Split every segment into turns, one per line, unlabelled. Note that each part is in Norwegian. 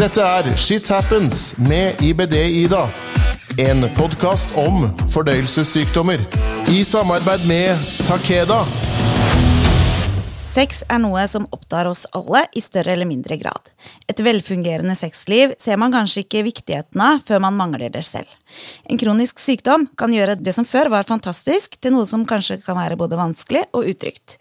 Dette er Shit Happens med IBD-Ida. En podkast om fordøyelsessykdommer. I samarbeid med Takeda.
Sex er noe som opptar oss alle i større eller mindre grad. Et velfungerende sexliv ser man kanskje ikke viktigheten av før man mangler det selv. En kronisk sykdom kan gjøre det som før var fantastisk, til noe som kanskje kan være både vanskelig og utrygt.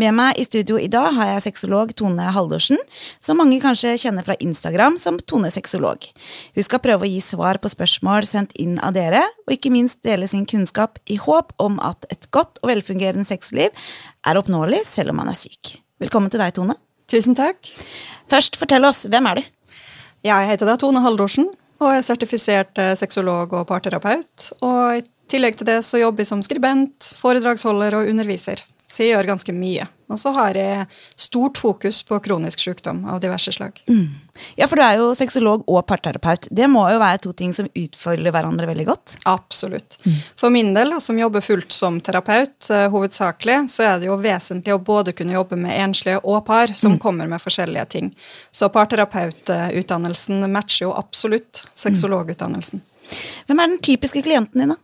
Med meg i studio i dag har jeg sexolog Tone Haldorsen, som mange kanskje kjenner fra Instagram som Tone Sexolog. Hun skal prøve å gi svar på spørsmål sendt inn av dere, og ikke minst dele sin kunnskap i håp om at et godt og velfungerende sexliv er oppnåelig selv om man er syk. Velkommen til deg, Tone.
Tusen takk.
Først, fortell oss, hvem er du?
Jeg heter da Tone Haldorsen og er sertifisert eh, sexolog og parterapeut. Og i tillegg til det så jobber jeg som skribent, foredragsholder og underviser. Så jeg gjør ganske mye. Og så har jeg stort fokus på kronisk sykdom av diverse slag.
Mm. Ja, for du er jo sexolog og parterapeut. Det må jo være to ting som utfølger hverandre veldig godt?
Absolutt. Mm. For min del, som jobber fullt som terapeut, uh, hovedsakelig, så er det jo vesentlig å både kunne jobbe med enslige og par som mm. kommer med forskjellige ting. Så parterapeututdannelsen matcher jo absolutt sexologutdannelsen.
Hvem er den typiske klienten din, da?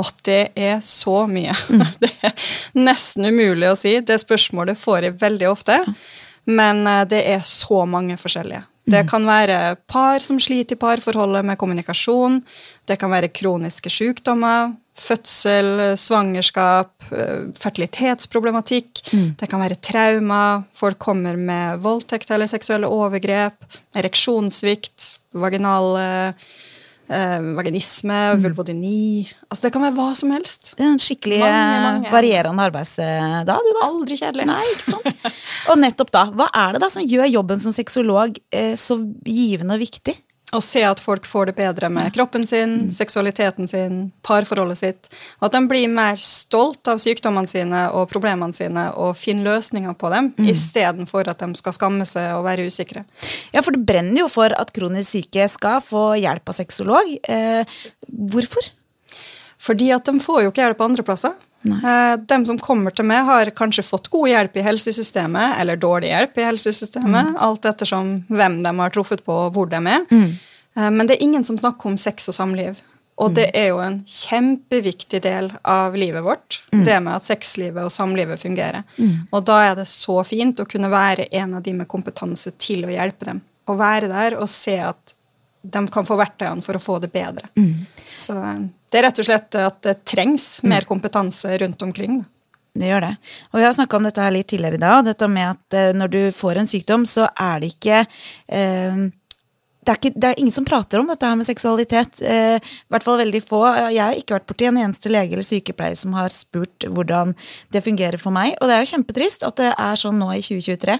Og det er så mye. Mm. Det er nesten umulig å si. Det spørsmålet får jeg veldig ofte. Men eh, det er så mange forskjellige. Det mm. kan være par som sliter i parforholdet med kommunikasjon. Det kan være kroniske sykdommer, fødsel, svangerskap, eh, fertilitetsproblematikk. Mm. Det kan være traumer. Folk kommer med voldtekt eller seksuelle overgrep. Ereksjonssvikt, vaginale eh, vaginisme, mm. vulvodyni Altså Det kan være hva som helst.
Det er en skikkelig mange, mange. varierende arbeidsdag, du da.
Aldri kjedelig.
Nei, ikke sant? og nettopp da, hva er det da som gjør jobben som sexolog eh, så givende og viktig?
Å se at folk får det bedre med kroppen sin, mm. seksualiteten sin, parforholdet sitt. Og at de blir mer stolt av sykdommene sine og problemene sine og finner løsninger på dem, mm. istedenfor at de skal skamme seg og være usikre.
Ja, for det brenner jo for at kronisk syke skal få hjelp av sexolog. Eh, hvorfor?
Fordi at de får jo ikke hjelp andre plasser. Nei. De som kommer til meg, har kanskje fått god hjelp i helsesystemet eller dårlig hjelp i helsesystemet, mm. alt ettersom hvem de har truffet på, og hvor de er. Mm. Eh, men det er ingen som snakker om sex og samliv. Og mm. det er jo en kjempeviktig del av livet vårt, mm. det med at sexlivet og samlivet fungerer. Mm. Og da er det så fint å kunne være en av de med kompetanse til å hjelpe dem. Å være der og se at de kan få verktøyene for å få det bedre. Mm. Så eh, det er rett og slett at det trengs mm. mer kompetanse rundt omkring.
Det gjør det. Og vi har snakka om dette her litt tidligere i dag, dette med at eh, når du får en sykdom, så er det ikke eh, det er, ikke, det er, ingen som prater om dette her med seksualitet. Eh, I hvert fall veldig få. Jeg har ikke vært borti en eneste lege eller sykepleier som har spurt hvordan det fungerer for meg. Og det er jo kjempetrist at det er sånn nå i 2023.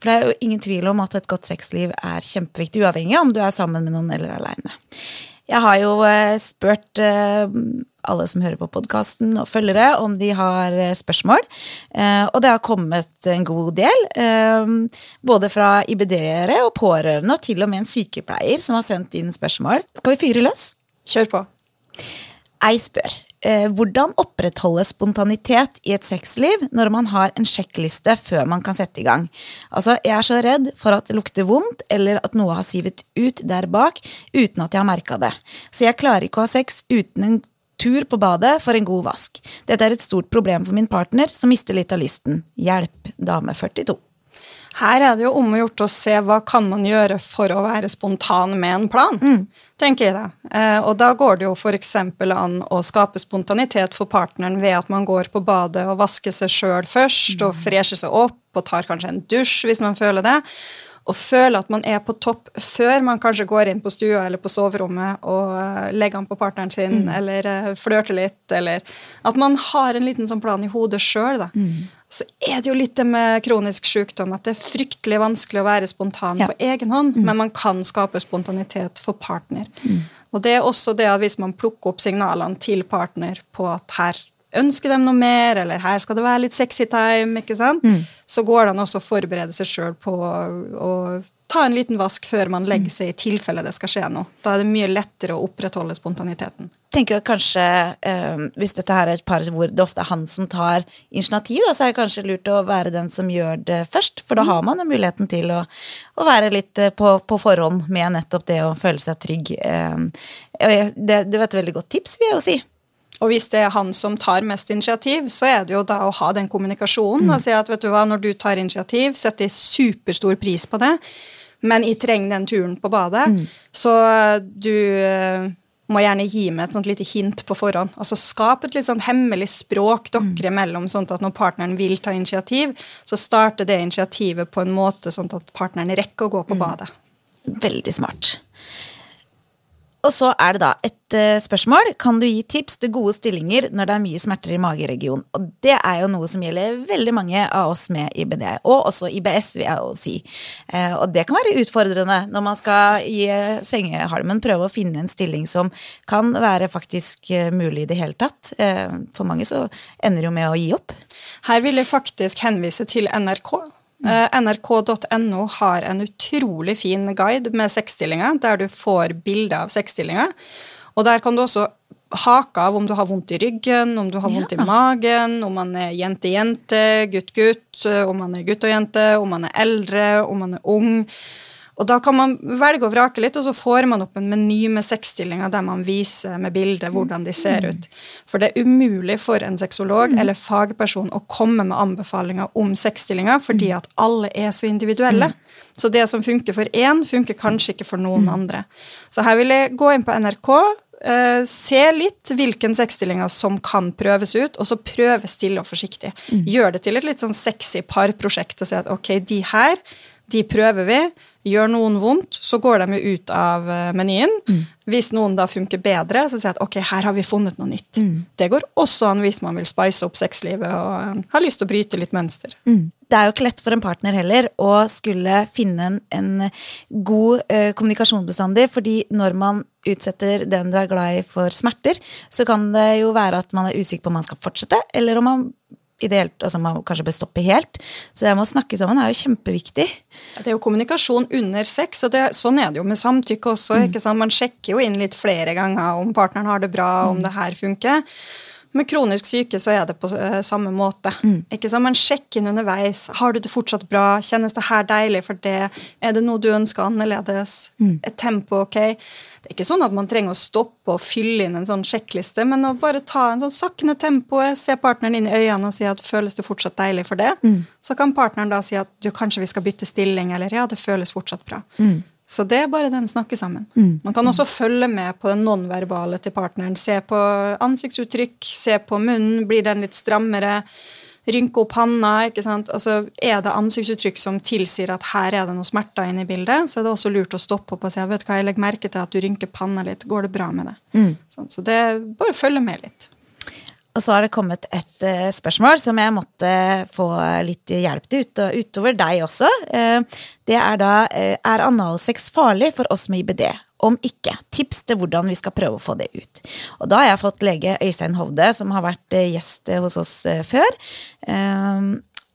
For det er jo ingen tvil om at et godt sexliv er kjempeviktig, uavhengig om du er sammen med noen eller aleine. Jeg har jo eh, spurt eh, alle som hører på podkasten og følgere, om de har eh, spørsmål. Og det har kommet en god del. Både fra IBD-ere og pårørende, og til og med en sykepleier som har sendt inn spørsmål. Skal vi fyre løs?
Kjør på.
Ei spør eh, hvordan opprettholde spontanitet i et sexliv når man har en sjekkliste før man kan sette i gang. Altså, jeg er så redd for at det lukter vondt, eller at noe har sivet ut der bak uten at jeg har merka det. Så jeg klarer ikke å ha sex uten en tur på badet for en god vask. Dette er et stort problem for min partner, som mister litt av lysten. Hjelp, dame 42.
Her er det jo om å gjøre å se hva kan man gjøre for å være spontan med en plan, mm. tenker jeg da. Eh, og da går det jo f.eks. an å skape spontanitet for partneren ved at man går på badet og vasker seg sjøl først, mm. og fresher seg opp og tar kanskje en dusj hvis man føler det. Og føle at man er på topp før man kanskje går inn på stua eller på soverommet og uh, legger an på partneren sin, mm. eller uh, flørter litt, eller At man har en liten sånn plan i hodet sjøl, da. Mm så er det jo litt det med kronisk sykdom at det er fryktelig vanskelig å være spontan ja. på egen hånd, mm. men man kan skape spontanitet for partner. Mm. Og det er også det at hvis man plukker opp signalene til partner på at her ønsker dem noe mer, eller her skal det være litt sexy time, ikke sant, så går det an også å forberede seg sjøl på å, ta en liten vask før man legger seg, i tilfelle det skal skje noe. Da er det mye lettere å opprettholde spontaniteten.
tenker jeg kanskje, øh, Hvis dette her er et par hvor det ofte er han som tar initiativ, da, så er det kanskje lurt å være den som gjør det først. For da har man jo muligheten til å, å være litt eh, på, på forhånd med nettopp det å føle seg trygg. Eh, det, det var et veldig godt tips, vil jeg jo si.
Og hvis det er han som tar mest initiativ, så er det jo da å ha den kommunikasjonen og si at vet du hva, når du tar initiativ, setter jeg superstor pris på det, men jeg trenger den turen på badet, så du eh, må gjerne gi meg et sånt lite hint på forhånd. Altså Skap et litt sånn hemmelig språk dere imellom, sånn at når partneren vil ta initiativ, så starter det initiativet på en måte sånn at partneren rekker å gå på badet.
Veldig smart. Og så er det da et uh, spørsmål. Kan du gi tips til gode stillinger når det er mye smerter i mageregionen? Og det er jo noe som gjelder veldig mange av oss med IBD, og også IBS, vil jeg jo si. Uh, og det kan være utfordrende når man skal i eh, sengehalmen prøve å finne en stilling som kan være faktisk mulig i det hele tatt. For mange så ender jo med å gi opp.
Her vil jeg faktisk henvise til NRK. Eh, NRK.no har en utrolig fin guide med sexstillinger, der du får bilder av sexstillinger. Og der kan du også hake av om du har vondt i ryggen, om du har vondt i magen, om man er jente-jente, gutt-gutt, om man er gutt og jente, om man er eldre, om man er ung. Og da kan man velge og vrake litt, og så får man opp en meny med sexstillinger der man viser med bildet hvordan de ser ut. For det er umulig for en sexolog eller fagperson å komme med anbefalinger om sexstillinger, fordi at alle er så individuelle. Så det som funker for én, funker kanskje ikke for noen andre. Så her vil jeg gå inn på NRK, eh, se litt hvilken sexstillinger som kan prøves ut, og så prøve stille og forsiktig. Gjør det til et litt sånn sexy parprosjekt og si at ok, de her, de prøver vi. Gjør noen vondt, så går de jo ut av menyen. menyen. Hvis noen da funker bedre, så sier jeg at ok, her har vi funnet noe nytt. Det går også an hvis man vil spice opp sexlivet og eh, har lyst til å bryte litt mønster.
Det er jo ikke lett for en partner heller å skulle finne en, en god eh, kommunikasjon bestandig, fordi når man utsetter den du er glad i for smerter, så kan det jo være at man er usikker på om man skal fortsette, eller om man ideelt, altså man kanskje bør stoppe helt. Så det med å snakke sammen er jo kjempeviktig.
Det er jo kommunikasjon under sex, og det, sånn er det jo med samtykke også. ikke sant? Man sjekker jo inn litt flere ganger om partneren har det bra, om det her funker. Med kronisk syke så er det på eh, samme måte. Ikke sant? Man sjekker inn underveis. Har du det fortsatt bra? Kjennes det her deilig for det? Er det noe du ønsker annerledes? Et tempo ok? Det er ikke sånn at man trenger å stoppe og fylle inn en sånn sjekkliste, men å bare ta en sånn sakkende tempo, se partneren inn i øynene og si at føles det fortsatt deilig for det? Så kan partneren da si at du, kanskje vi skal bytte stilling, eller ja, det føles fortsatt bra. Så det er bare den snakke sammen. Man kan også følge med på den nonverbale til partneren. Se på ansiktsuttrykk, se på munnen, blir den litt strammere? Rynke opp panna. ikke sant? Altså, Er det ansiktsuttrykk som tilsier at her er det noe smerter inne i bildet, så er det også lurt å stoppe opp og si vet du hva, jeg legger merke til at du rynker panna litt. Går det bra med det? Sånn, så det bare følge med litt.
Og så har det kommet et uh, spørsmål som jeg måtte få litt hjelp til ut, utover deg også. Uh, det er da uh, Er analsex farlig for oss med IBD? Om ikke, tips til hvordan vi skal prøve å få det ut. Og da har jeg fått lege Øystein Hovde, som har vært eh, gjest eh, hos oss eh, før. Eh,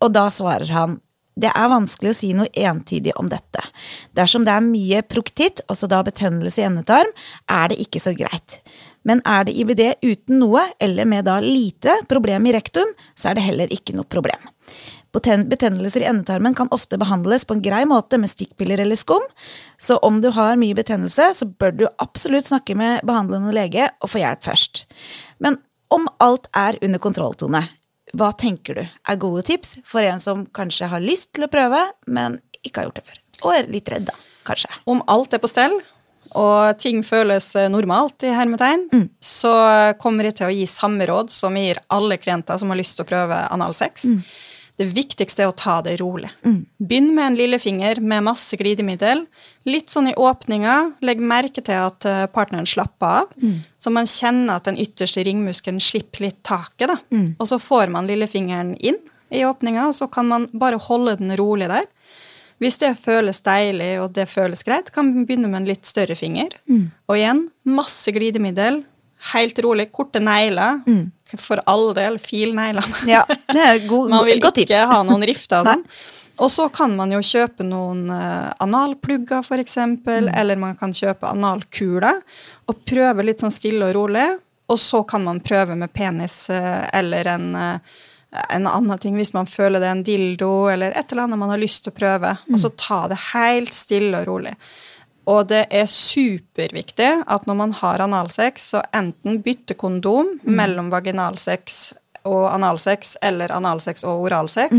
og da svarer han det er vanskelig å si noe entydig om dette. Dersom det er mye proktitt, altså da betennelse i endetarm, er det ikke så greit. Men er det IBD uten noe, eller med da lite problem i rektum, så er det heller ikke noe problem. Betennelser i endetarmen kan ofte behandles på en grei måte med stikkpiller eller skum, så om du har mye betennelse, så bør du absolutt snakke med behandlende lege og få hjelp først. Men om alt er under kontrolltone, hva tenker du er gode tips for en som kanskje har lyst til å prøve, men ikke har gjort det før? Og er litt redd, da, kanskje.
Om alt er på stell, og ting føles eh, normalt, i hermetegn, så kommer jeg til å gi samme råd som jeg gir alle klienter som har lyst til å prøve analsex. Det viktigste er å ta det rolig. Begynn med en lillefinger med masse glidemiddel. Litt sånn i åpninga. Legg merke til at eh, partneren slapper av. Så man kjenner at den ytterste ringmuskelen slipper litt taket. Da. Og så får man lillefingeren inn i åpninga, og så kan man bare holde den rolig der. Hvis det føles deilig og det føles greit, kan man begynne med en litt større finger. Og igjen, masse glidemiddel. Helt rolig. Korte negler. For all del, fil neglene.
Ja, det er god,
Man vil
god,
ikke
tips.
ha noen rifter av sånn. Og så kan man jo kjøpe noen uh, analplugger, for eksempel, eller man kan kjøpe analkuler, og prøve litt sånn stille og rolig. Og så kan man prøve med penis uh, eller en, uh, en annen ting, hvis man føler det er en dildo, eller et eller annet man har lyst til å prøve. Og så ta det helt stille og rolig. Og det er superviktig at når man har analsex, så enten bytte kondom mellom vaginalsex og analsex, eller analsex og oralsex,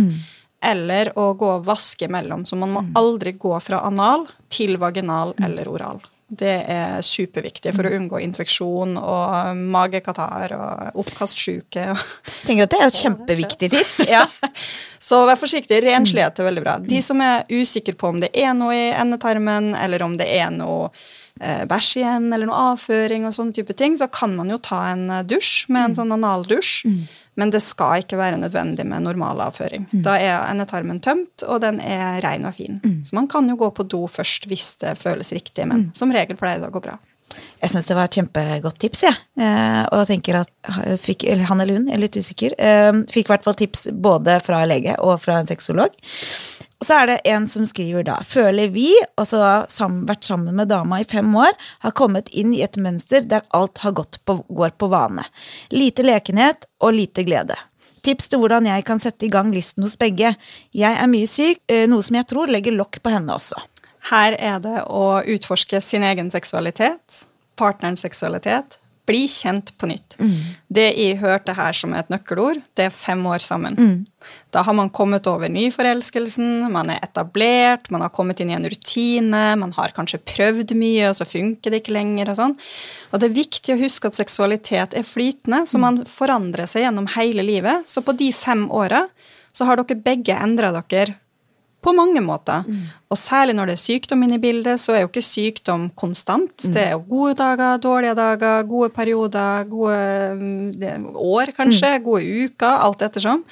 eller å gå og vaske mellom. Så man må aldri gå fra anal til vaginal eller oral. Det er superviktig for å unngå infeksjon og magekatarr og oppkastsjuke.
tenker at det er et kjempeviktig tips. Ja.
Så vær forsiktig. Renslighet er veldig bra. De som er usikre på om det er noe i endetarmen, eller om det er noe bæsj igjen, eller noe avføring og sånne type ting, så kan man jo ta en eh, dusj med en sånn analdusj. Men det skal ikke være nødvendig med normal avføring. Da er endetarmen tømt, og den er ren og fin. Så man kan jo gå på do først hvis det føles riktig, men som regel pleier det å gå bra.
Jeg syns det var et kjempegodt tips, jeg. Ja. og jeg tenker at fikk, eller han eller hun, jeg er litt usikker, eh, fikk i hvert fall tips både fra lege og fra en sexolog. Og så er det en som skriver da Føler vi, og så sam, vært sammen med dama i fem år, har kommet inn i et mønster der alt har gått på, går på vane. Lite lekenhet og lite glede. Tips til hvordan jeg kan sette i gang lysten hos begge. Jeg er mye syk, eh, noe som jeg tror legger lokk på henne også.
Her er det å utforske sin egen seksualitet, partnerens seksualitet, bli kjent på nytt. Det jeg hørte her som et nøkkelord, det er fem år sammen. Da har man kommet over nyforelskelsen, man er etablert, man har kommet inn i en rutine, man har kanskje prøvd mye, og så funker det ikke lenger, og sånn. Og det er viktig å huske at seksualitet er flytende, så man forandrer seg gjennom hele livet. Så på de fem åra så har dere begge endra dere på mange måter. Og særlig når det er sykdom inne i bildet, så er jo ikke sykdom konstant. Det er jo gode dager, dårlige dager, gode perioder, gode mm, år kanskje, gode uker, alt ettersom.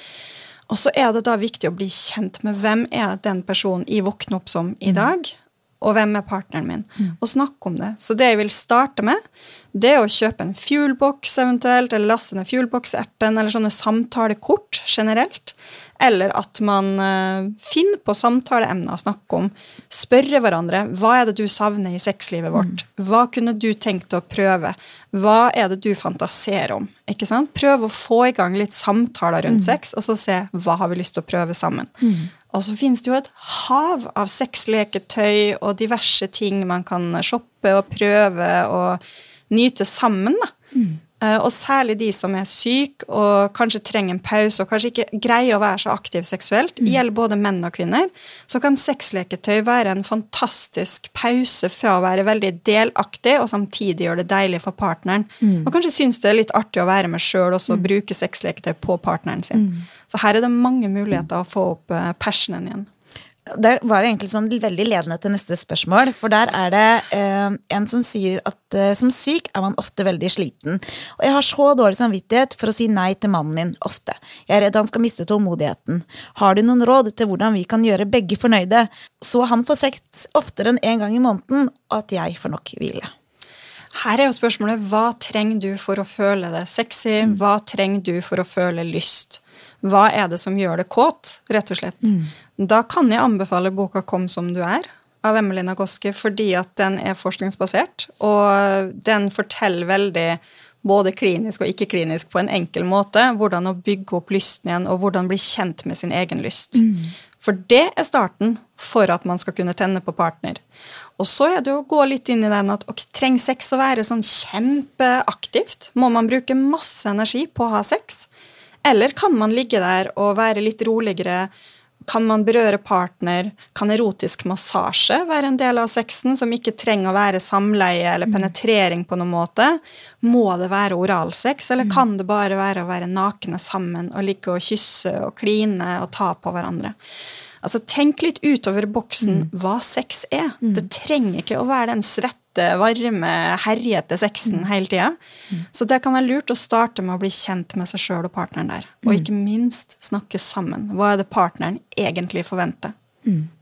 Og så er det da viktig å bli kjent med hvem er den personen jeg våkner opp som i dag, og hvem er partneren min, og snakke om det. Så det jeg vil starte med, det er å kjøpe en Fuelbox eventuelt, eller laste ned Fuelbox-appen, eller sånne samtalekort generelt. Eller at man eh, finner på samtaleemner å snakke om. Spørre hverandre hva er det du savner i sexlivet vårt. Hva kunne du tenkt å prøve? Hva er det du fantaserer om? Ikke sant? Prøv å få i gang litt samtaler rundt sex, og så se hva har vi lyst til å prøve sammen. Og så finnes det jo et hav av sexleketøy og diverse ting man kan shoppe og prøve og nyte sammen. da. Eh, Og særlig de som er syke og kanskje trenger en pause og kanskje ikke greier å være så aktiv seksuelt, gjelder både menn og kvinner, så kan sexleketøy være en fantastisk pause fra å være veldig delaktig og samtidig gjøre det deilig for partneren. Og kanskje synes det er litt artig å være med sjøl og bruke sexleketøy på partneren sin. Så her er det mange muligheter å få opp eh, passionen igjen.
Det var egentlig sånn veldig ledende til neste spørsmål, for der er det eh, en som sier at eh, som syk er man ofte veldig sliten. Og jeg har så dårlig samvittighet for å si nei til mannen min, ofte. Jeg er redd han skal miste tålmodigheten. Har du noen råd til hvordan vi kan gjøre begge fornøyde, så han får sex oftere enn én en gang i måneden, og at jeg får nok hvile?
Her er jo spørsmålet hva trenger du for å føle det sexy? Hva trenger du for å føle lyst? Hva er det som gjør det kåt, rett og slett? Da kan jeg anbefale boka Kom som du er av Emily Nagoski, fordi at den er forskningsbasert, og den forteller veldig både klinisk og ikke-klinisk på en enkel måte hvordan å bygge opp lysten igjen, og hvordan bli kjent med sin egen lyst. For det er starten for at man skal kunne tenne på partner. Og så er det å gå litt inn i den at ok, trenger sex å være sånn kjempeaktivt? Må man bruke masse energi på å ha sex? Eller kan man ligge der og være litt roligere? Kan man berøre partner? Kan erotisk massasje være en del av sexen, som ikke trenger å være samleie eller penetrering på noen måte? Må det være oralsex, eller kan det bare være å være nakne sammen og ligge og kysse og kline og ta på hverandre? Altså, Tenk litt utover boksen hva sex er. Det trenger ikke å være den svette, varme, herjete sexen hele tida. Så det kan være lurt å starte med å bli kjent med seg sjøl og partneren der. Og ikke minst snakke sammen. Hva er det partneren egentlig forventer?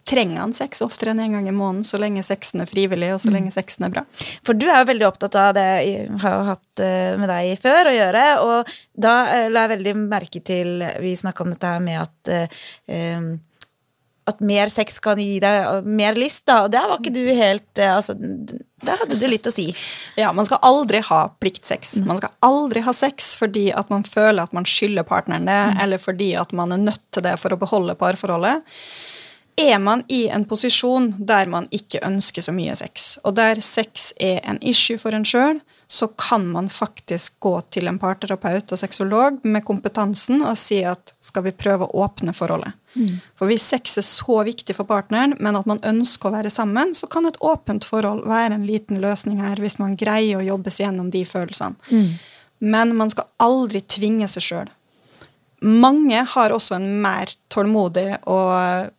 trenger han sex oftere enn en gang i måneden, så lenge sexen er frivillig, og så lenge sexen er bra.
For du er jo veldig opptatt av det jeg har hatt eh, med deg før å gjøre, og da eh, la jeg veldig merke til Vi snakka om dette her med at eh, eh, at mer sex kan gi deg mer lyst, da. Og der var ikke du helt eh, Altså, der hadde du litt å si.
Ja, man skal aldri ha pliktsex. Man skal aldri ha sex fordi at man føler at man skylder partneren det, eller fordi at man er nødt til det for å beholde parforholdet. Er man i en posisjon der man ikke ønsker så mye sex, og der sex er en issue for en sjøl, så kan man faktisk gå til en parterapeut og sexolog med kompetansen og si at skal vi prøve å åpne forholdet. Mm. For hvis sex er så viktig for partneren, men at man ønsker å være sammen, så kan et åpent forhold være en liten løsning her, hvis man greier å jobbe seg gjennom de følelsene. Mm. Men man skal aldri tvinge seg sjøl. Mange har også en mer tålmodig og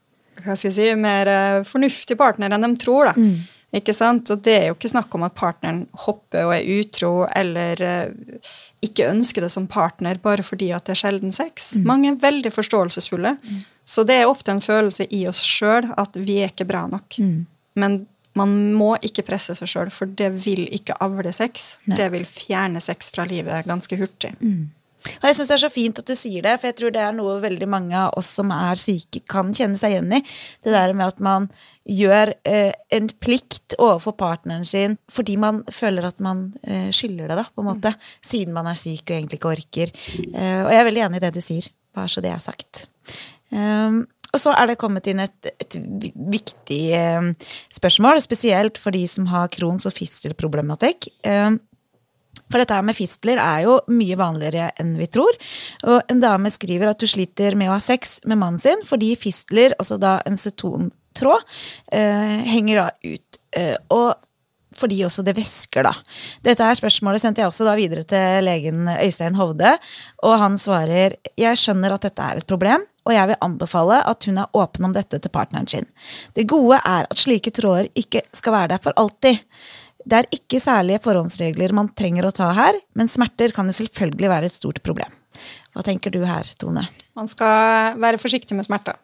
hva skal jeg si, mer eh, fornuftig partner enn de tror. da. Mm. Ikke sant? Og det er jo ikke snakk om at partneren hopper og er utro eller uh, ikke ønsker det som partner bare fordi at det er sjelden sex. Mm. Mange er veldig forståelsesfulle. Mm. Så det er ofte en følelse i oss sjøl at vi er ikke bra nok. Mm. Men man må ikke presse seg sjøl, for det vil ikke avle sex. Nei. Det vil fjerne sex fra livet ganske hurtig. Mm.
Og jeg syns det er så fint at du sier det, for jeg tror det er noe veldig mange av oss som er syke, kan kjenne seg igjen i. Det der med at man gjør eh, en plikt overfor partneren sin fordi man føler at man eh, skylder det, da, på en måte. Siden man er syk og egentlig ikke orker. Eh, og jeg er veldig enig i det du sier, bare så det er sagt. Um, og så er det kommet inn et, et viktig eh, spørsmål, spesielt for de som har Crohns og fistelproblematikk. Um, for dette her med fistler er jo mye vanligere enn vi tror. Og en dame skriver at du sliter med å ha sex med mannen sin fordi fistler, altså da en setontråd, eh, henger da ut. Eh, og fordi også det væsker, da. Dette her spørsmålet sendte jeg også da videre til legen Øystein Hovde, og han svarer jeg skjønner at dette er et problem, og jeg vil anbefale at hun er åpen om dette til partneren sin. Det gode er at slike tråder ikke skal være der for alltid. Det er ikke særlige forhåndsregler man trenger å ta her, men smerter kan jo selvfølgelig være et stort problem. Hva tenker du her, Tone?
Man skal være forsiktig med smerter.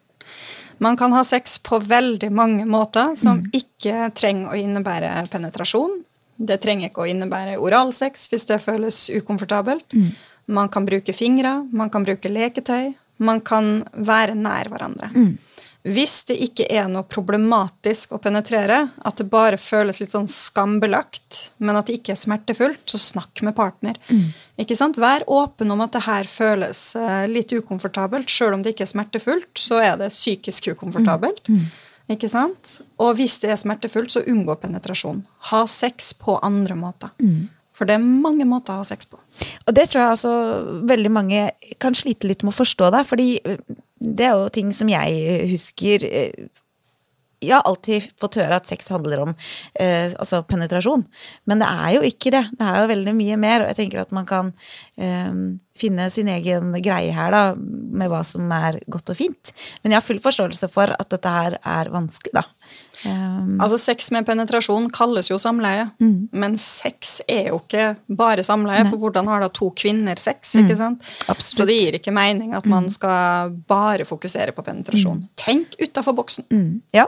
Man kan ha sex på veldig mange måter som mm. ikke trenger å innebære penetrasjon. Det trenger ikke å innebære oralsex hvis det føles ukomfortabelt. Mm. Man kan bruke fingre, man kan bruke leketøy. Man kan være nær hverandre. Mm. Hvis det ikke er noe problematisk å penetrere, at det bare føles litt sånn skambelagt, men at det ikke er smertefullt, så snakk med partner. Mm. Ikke sant? Vær åpen om at det her føles eh, litt ukomfortabelt. Sjøl om det ikke er smertefullt, så er det psykisk ukomfortabelt. Mm. Mm. Ikke sant? Og hvis det er smertefullt, så unngå penetrasjon. Ha sex på andre måter. Mm. For det er mange måter å ha sex på.
Og det tror jeg altså veldig mange kan slite litt med å forstå Da, fordi det er jo ting som jeg husker eh, jeg har alltid fått høre at sex handler om eh, altså penetrasjon. Men det er jo ikke det. Det er jo veldig mye mer. Og jeg tenker at man kan eh, finne sin egen greie her, da, med hva som er godt og fint. Men jeg har full forståelse for at dette her er vanskelig, da.
Um, altså Sex med penetrasjon kalles jo samleie, mm. men sex er jo ikke bare samleie. Nei. For hvordan har da to kvinner sex? Mm. ikke sant? Absolutt. Så det gir ikke mening at man mm. skal bare fokusere på penetrasjon. Mm. Tenk utafor boksen.
Mm. Ja.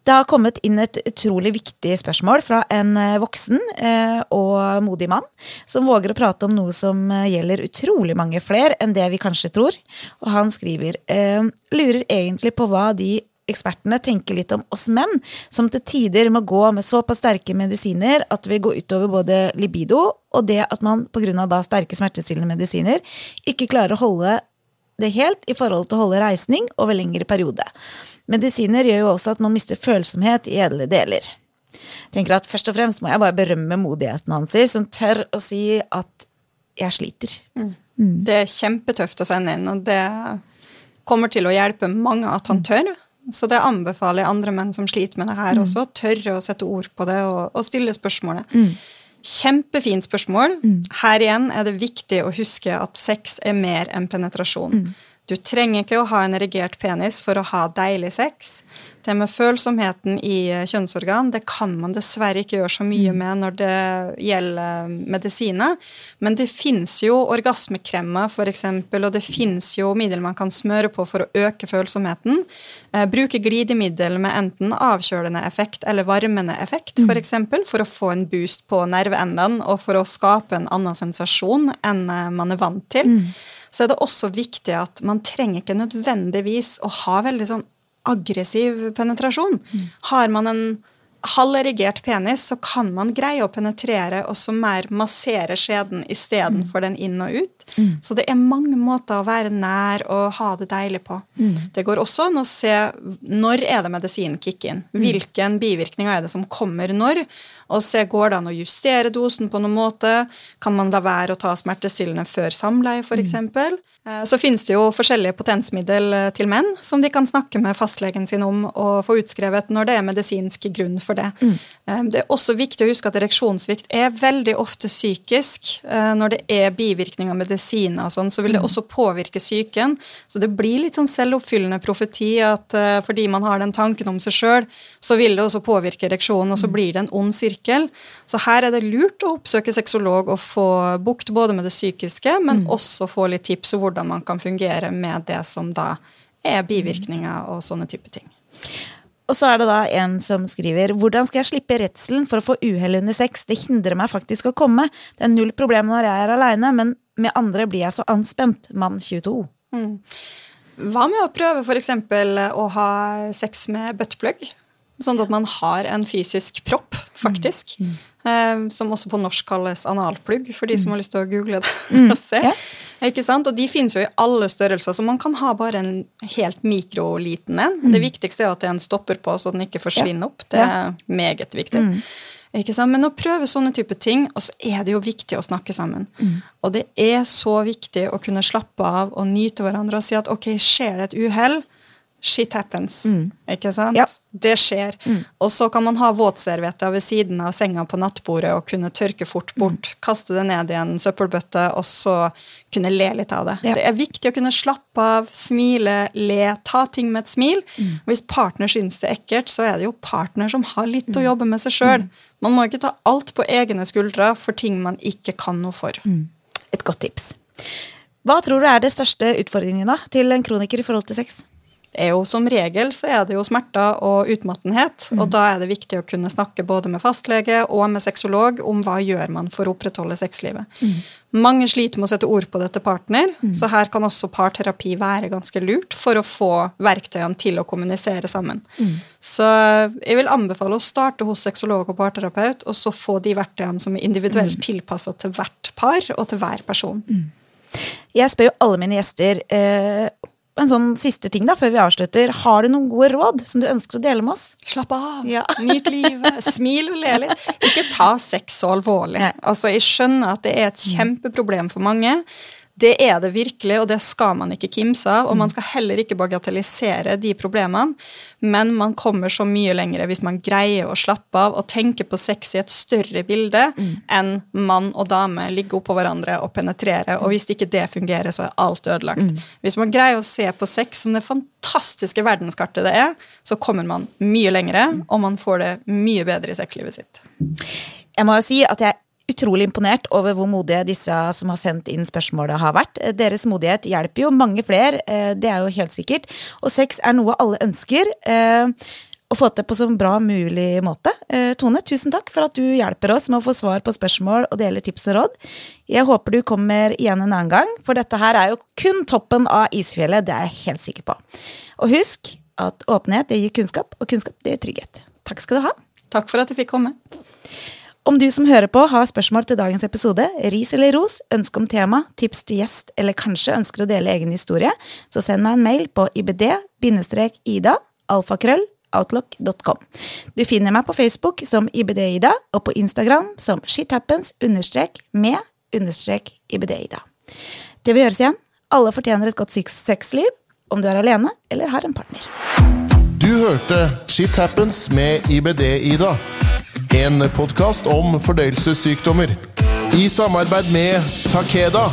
Det har kommet inn et utrolig viktig spørsmål fra en eh, voksen eh, og modig mann som våger å prate om noe som eh, gjelder utrolig mange flere enn det vi kanskje tror. Og han skriver lurer egentlig på hva de ekspertene tenker litt om oss menn, som til tider må gå med såpass sterke medisiner at det vil gå utover både libido og det at man pga. sterke smertestillende medisiner ikke klarer å holde det helt i forhold til å holde reisning over lengre periode. Medisiner gjør jo også at man mister følsomhet i edle deler. Jeg tenker at Først og fremst må jeg bare berømme modigheten hans, som tør å si at jeg sliter. Mm.
Mm. Det er kjempetøft å sende inn, og det kommer til å hjelpe mange at han tør. Så det anbefaler jeg andre menn som sliter med det her mm. også. Tørre å sette ord på det og, og stille spørsmålet. Mm. Kjempefint spørsmål. Mm. Her igjen er det viktig å huske at sex er mer enn penetrasjon. Mm. Du trenger ikke å ha en erigert penis for å ha deilig sex. Det med følsomheten i eh, kjønnsorgan det kan man dessverre ikke gjøre så mye med når det gjelder medisiner. Men det fins jo orgasmekremer, f.eks., og det fins jo middel man kan smøre på for å øke følsomheten. Eh, bruke glidemiddel med enten avkjølende effekt eller varmende effekt, f.eks., for, eksempel, for å få en boost på nerveendene og for å skape en annen sensasjon enn eh, man er vant til. Mm. Så er det også viktig at man trenger ikke nødvendigvis å ha veldig sånn aggressiv penetrasjon. Mm. Har man en halv erigert penis, så kan man greie å penetrere og så mer massere skjeden istedenfor mm. den inn og ut. Mm. Så det er mange måter å være nær og ha det deilig på. Mm. Det går også an å se når er det medisinen kicker inn. Mm. Hvilken bivirkninger er det som kommer når? Og se går det an å justere dosen på noen måte. Kan man la være å ta smertestillende før samleie, f.eks.? Mm. Eh, så finnes det jo forskjellige potensmiddel eh, til menn som de kan snakke med fastlegen sin om og få utskrevet når det er medisinsk grunn for det. Mm. Eh, det er også viktig å huske at ereksjonssvikt er veldig ofte psykisk. Når det er bivirkninger av medisiner og sånn, så vil det mm. også påvirke psyken. Så det blir litt sånn selvoppfyllende profeti at fordi man har den tanken om seg sjøl, så vil det også påvirke ereksjonen, og så mm. blir det en ond sirkel. Så her er det lurt å oppsøke sexolog og få bukt både med det psykiske, men mm. også få litt tips om hvordan man kan fungere med det som da er bivirkninger og sånne type ting.
Og så er det da en som skriver Hvordan skal jeg slippe redselen for å få uhell under sex? Det hindrer meg faktisk å komme. Det er null problem når jeg er aleine, men med andre blir jeg så anspent. Mann 22. Mm.
Hva med å prøve f.eks. å ha sex med buttplug? Sånn at man har en fysisk propp, faktisk. Mm. Mm. som også på norsk kalles analplugg, for de som mm. har lyst til å google det mm. og se. Ja. Ikke sant? Og de finnes jo i alle størrelser, så man kan ha bare en helt mikroliten en. Mm. Det viktigste er at det er en stopper på, så den ikke forsvinner opp. Det er meget viktig. Men å prøve sånne type ting, og så er det jo viktig å snakke sammen. Mm. Og det er så viktig å kunne slappe av og nyte hverandre og si at ok, skjer det et uhell, Shit happens. Mm. Ikke sant? Ja. Det skjer. Mm. Og så kan man ha våtservietter ved siden av senga på nattbordet og kunne tørke fort bort. Mm. Kaste det ned i en søppelbøtte, og så kunne le litt av det. Ja. Det er viktig å kunne slappe av, smile, le, ta ting med et smil. Mm. Hvis partner syns det er ekkelt, så er det jo partner som har litt å mm. jobbe med seg sjøl. Mm. Man må ikke ta alt på egne skuldre for ting man ikke kan noe for.
Et godt tips. Hva tror du er det største utfordringen da, til en kroniker i forhold til sex?
Er jo som regel så er det jo smerter og utmattenhet. Mm. Og da er det viktig å kunne snakke både med fastlege og med sexolog om hva gjør man for å opprettholde sexlivet. Mm. Mange sliter med å sette ord på det til partner, mm. så her kan også parterapi være ganske lurt for å få verktøyene til å kommunisere sammen. Mm. Så jeg vil anbefale å starte hos sexolog og parterapeut, og så få de verktøyene som er individuelt mm. tilpassa til hvert par og til hver person. Mm.
Jeg spør jo alle mine gjester eh, en sånn siste ting da, før vi avslutter. Har du noen gode råd som du ønsker å dele med oss?
Slapp av. Ja. Nyt livet. Smil og le litt. Ikke ta sex så alvorlig. Altså, jeg skjønner at det er et kjempeproblem for mange. Det er det virkelig, og det skal man ikke kimse av. Og man skal heller ikke bagatellisere de problemene, men man kommer så mye lenger hvis man greier å slappe av og tenke på sex i et større bilde mm. enn mann og dame ligge oppå hverandre og penetrere. Og hvis ikke det fungerer, så er alt ødelagt. Mm. Hvis man greier å se på sex som det fantastiske verdenskartet det er, så kommer man mye lengre, og man får det mye bedre i sexlivet sitt.
Jeg må jo si at jeg utrolig imponert over hvor modige disse som har sendt inn spørsmålet, har vært. Deres modighet hjelper jo mange flere, eh, det er jo helt sikkert. Og sex er noe alle ønsker. Eh, å få til på så bra mulig måte. Eh, Tone, tusen takk for at du hjelper oss med å få svar på spørsmål og deler tips og råd. Jeg håper du kommer igjen en annen gang, for dette her er jo kun toppen av isfjellet, det er jeg helt sikker på. Og husk at åpenhet det gir kunnskap, og kunnskap det gir trygghet. Takk skal du ha.
Takk for at du fikk komme.
Om du som hører på har spørsmål til dagens episode, ris eller ros, ønske om tema, tips til gjest eller kanskje ønsker å dele egen historie, så send meg en mail på ibd-ida alfakrøll outlook.com. Du finner meg på Facebook som IBD-Ida og på Instagram som shithappens understrek med understrek IBD-Ida. Til vi høres igjen, alle fortjener et godt sexliv, om du er alene eller har en partner.
Du hørte Shit Happens med IBD-Ida. En podkast om fordøyelsessykdommer. I samarbeid med Takeda